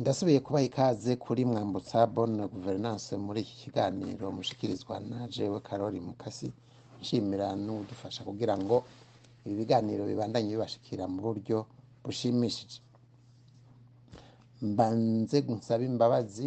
ndasubiye kubaha ikaze kuri mwambutsa bon na guverinance muri iki kiganiro mushikirizwa na jewe karori mukasi nshimira n'udufasha kugira ngo ibi biganiro bibandanye bibashikira mu buryo bushimishije mbanze gusaba imbabazi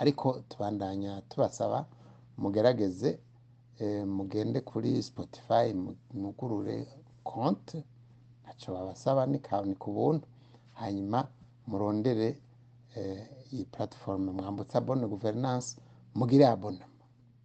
ariko tubandanya tubasaba mugerageze eh, mugende kuri spotify mugurure konti ntacyo babasaba ni ku buntu hanyuma murondere eh, iyi platiforume mwambutse abone guverinanse mugire abona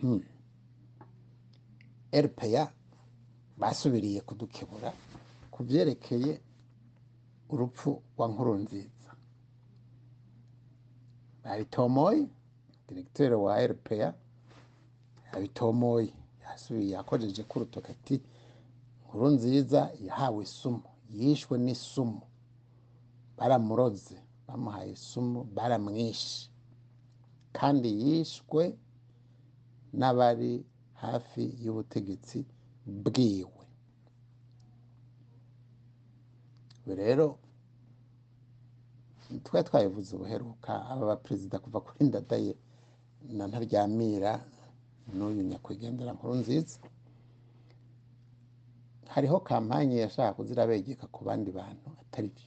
hmm. rpa basubiriye kudukebura ku byerekeye urupfu rwa nkurunziza babitomoye diregiteri wa rpa yabitomoye yasubiye yakojeje ko urutoki ati nkurunziza yahawe isumu yishwe n'isumu baramuroze bamuhaye isumu baramwishe kandi yishwe n'abari hafi y'ubutegetsi bwiwe rero twari twabivuze ubuheruka aba baperezida kuva kuri ndadaye na ntaryamira n'uyu nyakwigendera nkuru nziza hariho kampanye yashaka kuzira begeka ku bandi bantu atari byo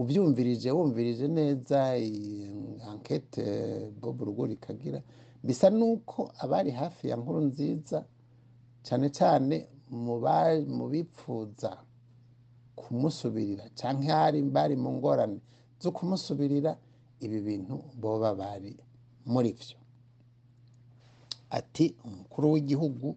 ubyumvirije wumvirije neza ankete bobo rugori rikagira bisa n'uko abari hafi ya nkuru nziza cyane cyane mu bipfuza kumusubirira cyangwa hari bari mu ngorane zo kumusubirira ibi bintu boba bari muri byo ati umukuru w'igihugu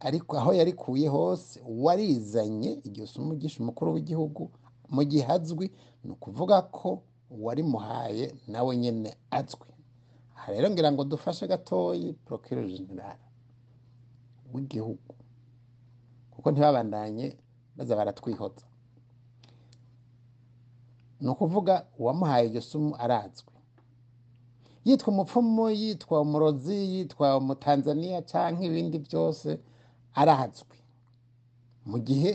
ariko aho yarikuye hose uwarizanye igihe usoma ugisha umukuru w'igihugu mu gihe azwi ni ukuvuga ko uwarimuhaye nawe nyine azwi aha rero ngira ngo dufashe gatoyi porokiro w'igihugu kuko ntibabandanye baza baratwihotsa ni ukuvuga uwamuhaye iryo sumu arazwi yitwa umupfumu yitwa umurozi yitwa umutanzaniya cyangwa ibindi byose arazwi mu gihe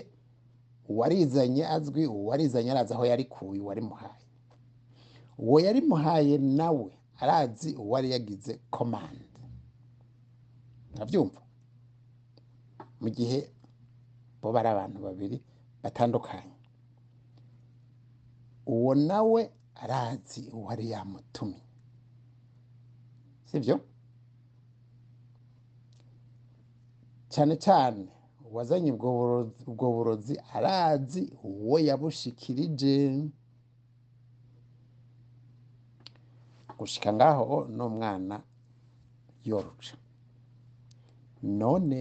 uwarizanye azwi uwarizanye arazi aho yari yarikuye uwarimuhaye uwo yarimuhaye nawe arazi uwari yagize komande ntabyumva mu gihe bo ari abantu babiri batandukanye uwo nawe arazi uwari yamutumye sibyo cyane cyane uwazanye ubwo burozi arazi uwo yabushikirije gushika ngaho n'umwana yoruca none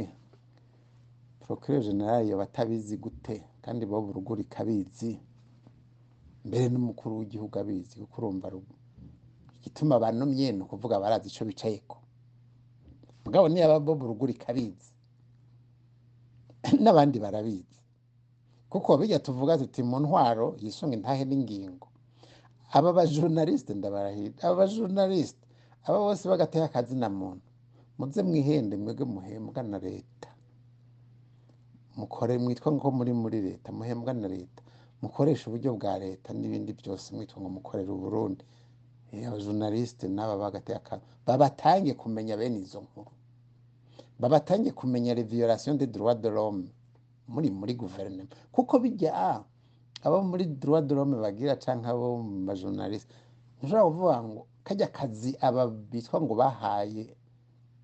porokire generale batabizi gute kandi bo burugurika abizi mbere n'umukuru w'igihugu abizi kuko urumva igituma abantu ni ukuvuga barazi icyo bicaye ko mugabo niba bo burugurika abizi n'abandi barabizi kuko bijya tuvuga tuti mu ntwaro yisunga intahe n'ingingo aba bajurnalisite ndabarahirira aba bajurnalisite aba bose bagateye na muntu muze mwihende mwebwe muhembwa na leta mukore mwitwa ngo muri muri leta muhembwa na leta mukoresha uburyo bwa leta n'ibindi byose mwitwa ngo mukorere uburundi abajurnalisite n'aba bagateye akazina babatange kumenya bene izo nkuru babatange kumenya violation de droit de l'homme muri muri guverinoma kuko bijya ah, abo muri droit de l'homme bagira cyangwa abo mu majournaliste ntushobora kuvuga ngo kajya akazi aba bitwa ngo bahaye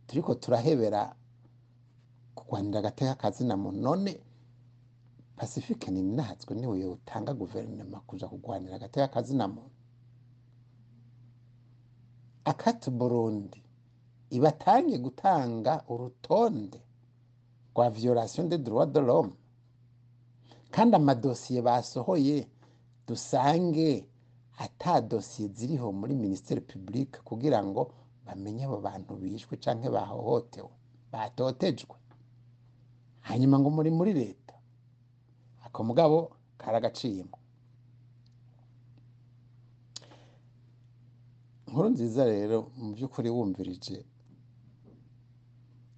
turi ko turahebera kurwanira agateka kazina muntu none pacifique ni natwe niwe utanga guverinoma kuja kurwanira agateka kazina muntu akati burundi ibatange gutanga urutonde rwa violation de droit de l'homme kandi amadosiye basohoye dusange ata ziriho muri minisiteri publique kugira ngo bamenye abo bantu bishwe cyangwa bahohotewe batotejwe hanyuma ngo muri muri leta ako mugabo karagaciyemo Nkuru nziza rero mu by'ukuri wumvirije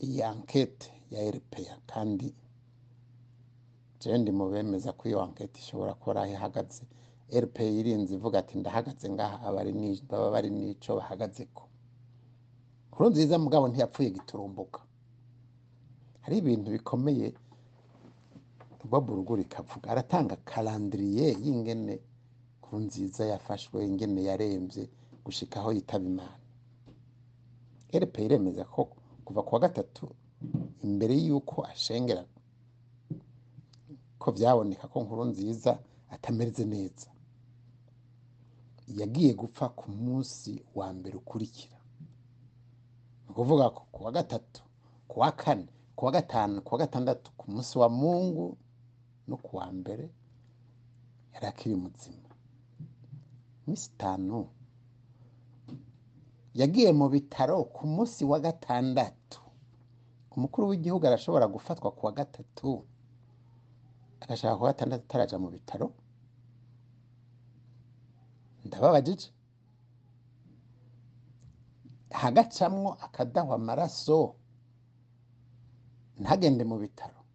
iyi ankete ya eripeya kandi jendi mu bemeza ko iyo ankete ishobora kuba aho ihagaze eripeya irinze ivuga ati ndahagaze ngaha baba bari n'icyo bahagaze ko kuru nziza mugabo ntiyapfuye giturumbuka hari ibintu bikomeye baburugura ikavuga aratanga karandiriye y'ingene kuru nziza yafashwe ingene yarembye gushika aho yitaba imana eripeya iremeza koko kuva ku wa gatatu imbere y'uko ashengera ko byaboneka ko nkuru nziza atameze neza yagiye gupfa ku munsi wa mbere ukurikira ni ukuvuga ko ku wa gatatu ku wa kane ku wa gatanu ku wa gatandatu ku munsi wa mungu no ku wa mbere yari akiri muzima iminsi itanu yagiye mu bitaro ku munsi wa gatandatu umukuru w'igihugu arashobora gufatwa ku wa gatatu agashaka kuwa atarajya mu bitaro ndababagije hagacamwo akadahwa amaraso ntagende mu bitaro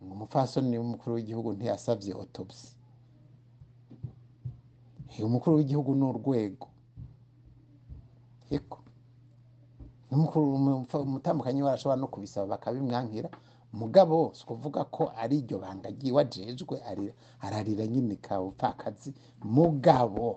umupfasoni w'umukuru w'igihugu ntiyasabye otobisi umukuru w'igihugu ni urwego umutambukanyi ashobora no kubisaba bakabimwankira mugabo si ukuvuga ko ari iryo banga ryiwe ararira nyine kabupfakazi mugabo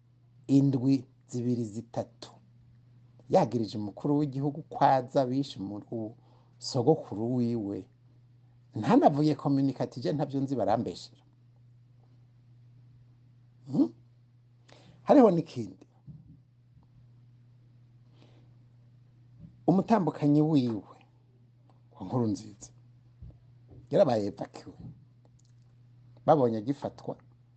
indwi zibiri zitatu yagirije umukuru w'igihugu kwaza bishe sogokuru wiwe ntanavuye kominikatije ntabyo nzi barambeshyira hmm? hariho n'ikindi umutambukanyi wiwe wa nkuru nziza yarabaye evakiwe babonye gifatwa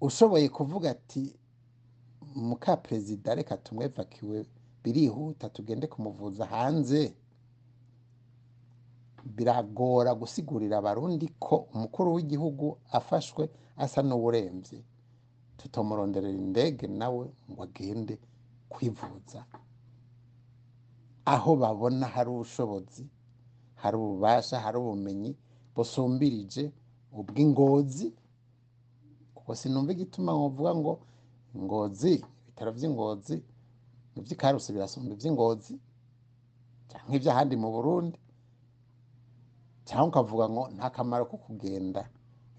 ushoboye kuvuga ati mukaperezida reka tumwe vakiwe birihuta tugende kumuvuza hanze biragora gusigurira abarundi ko umukuru w'igihugu afashwe asa n'uburembye tutamuronderera indege nawe ngo agende kwivuza aho babona hari ubushobozi hari ububasha hari ubumenyi busumbirije ubw'ingozi kuko sinumva igituma wavuga ngo ingozi ibitaro by'ingozi mu birasumba iby'ingozi cyangwa iby'ahandi mu burundi cyangwa ukavuga ngo nta kamaro ko kugenda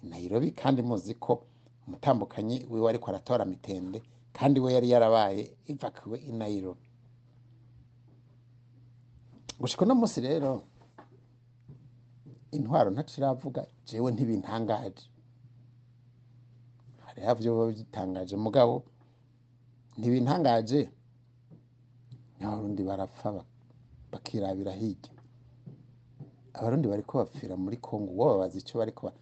nayirobi kandi muzi ko umutambukanyi wiwe ariko aratora mitende kandi we yari yarabaye ivakiwe i nayirobi gushika uno munsi rero intwaro ntaciravuga jewe ntibintangaje hariho byo biba bitangaje mugabo ntibintangaje n'abarundi barapfa bakirabira hirya abarundi bariko bapfira muri kongo wowe babaza icyo bariko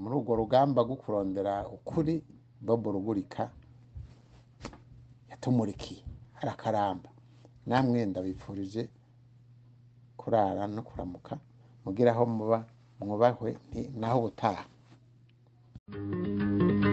muri urwo rugamba rwo kurondera ukuri bobo rugurika yatumurikiye harakaramba namwe ndabifurije kurara no kuramuka mugire aho muba mwubahwe naho ubutaha